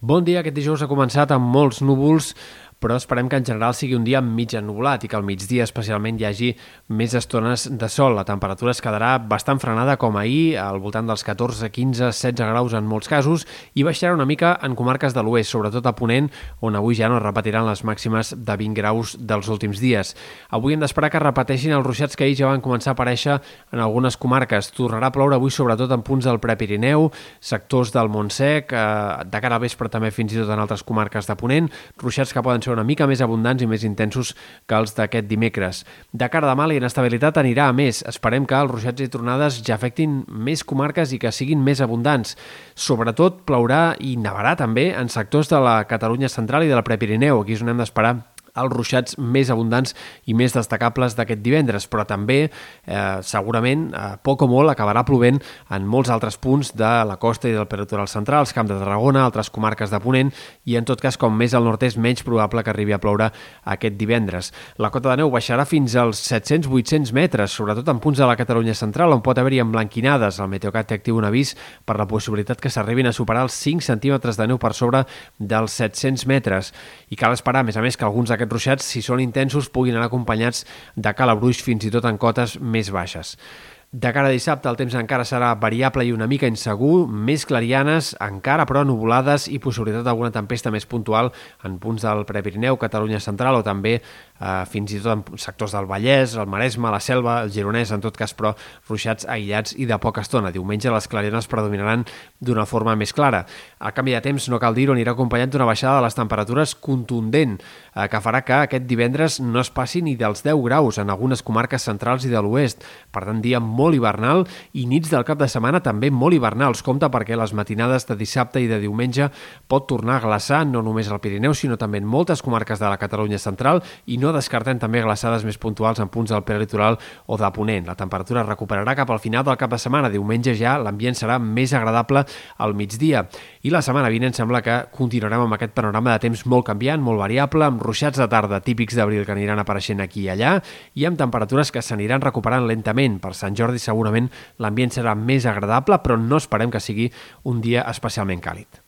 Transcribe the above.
Bon dia, aquest dijous ha començat amb molts núvols, però esperem que en general sigui un dia mig ennublat i que al migdia especialment hi hagi més estones de sol. La temperatura es quedarà bastant frenada com ahir, al voltant dels 14, 15, 16 graus en molts casos, i baixarà una mica en comarques de l'oest, sobretot a Ponent, on avui ja no repetiran les màximes de 20 graus dels últims dies. Avui hem d'esperar que repeteixin els ruixats que ahir ja van començar a aparèixer en algunes comarques. Tornarà a ploure avui sobretot en punts del Prepirineu, sectors del Montsec, eh, de cara a vespre també fins i tot en altres comarques de Ponent, ruixats que poden ser ser una mica més abundants i més intensos que els d'aquest dimecres. De cara a demà, la inestabilitat anirà a més. Esperem que els ruixats i tronades ja afectin més comarques i que siguin més abundants. Sobretot plourà i nevarà també en sectors de la Catalunya central i de la Prepirineu. Aquí és on hem d'esperar els ruixats més abundants i més destacables d'aquest divendres, però també eh, segurament eh, poc o molt acabarà plovent en molts altres punts de la costa i del peritoral central, els camps de Tarragona, altres comarques de Ponent i en tot cas com més al nord-est menys probable que arribi a ploure aquest divendres. La cota de neu baixarà fins als 700-800 metres, sobretot en punts de la Catalunya central on pot haver-hi emblanquinades. El Meteocat té actiu un avís per la possibilitat que s'arribin a superar els 5 centímetres de neu per sobre dels 700 metres i cal esperar, a més a més, que alguns d'aquests ruixats, si són intensos, puguin anar acompanyats de calabruix fins i tot en cotes més baixes. De cara a dissabte el temps encara serà variable i una mica insegur, més clarianes, encara però nuvolades i possibilitat d'alguna tempesta més puntual en punts del Prepirineu, Catalunya Central o també eh, fins i tot en sectors del Vallès, el Maresme, la Selva, el Gironès, en tot cas però ruixats aïllats i de poca estona. Diumenge les clarianes predominaran d'una forma més clara. El canvi de temps, no cal dir-ho, anirà acompanyat d'una baixada de les temperatures contundent, eh, que farà que aquest divendres no es passi ni dels 10 graus en algunes comarques centrals i de l'oest. Per tant, dia molt molt hivernal i nits del cap de setmana també molt hivernals. Compte perquè les matinades de dissabte i de diumenge pot tornar a glaçar no només al Pirineu, sinó també en moltes comarques de la Catalunya central i no descartem també glaçades més puntuals en punts del prelitoral o de Ponent. La temperatura recuperarà cap al final del cap de setmana. Diumenge ja l'ambient serà més agradable al migdia. I la setmana vinent sembla que continuarem amb aquest panorama de temps molt canviant, molt variable, amb ruixats de tarda típics d'abril que aniran apareixent aquí i allà i amb temperatures que s'aniran recuperant lentament. Per Sant Jordi segurament l'ambient serà més agradable, però no esperem que sigui un dia especialment càlid.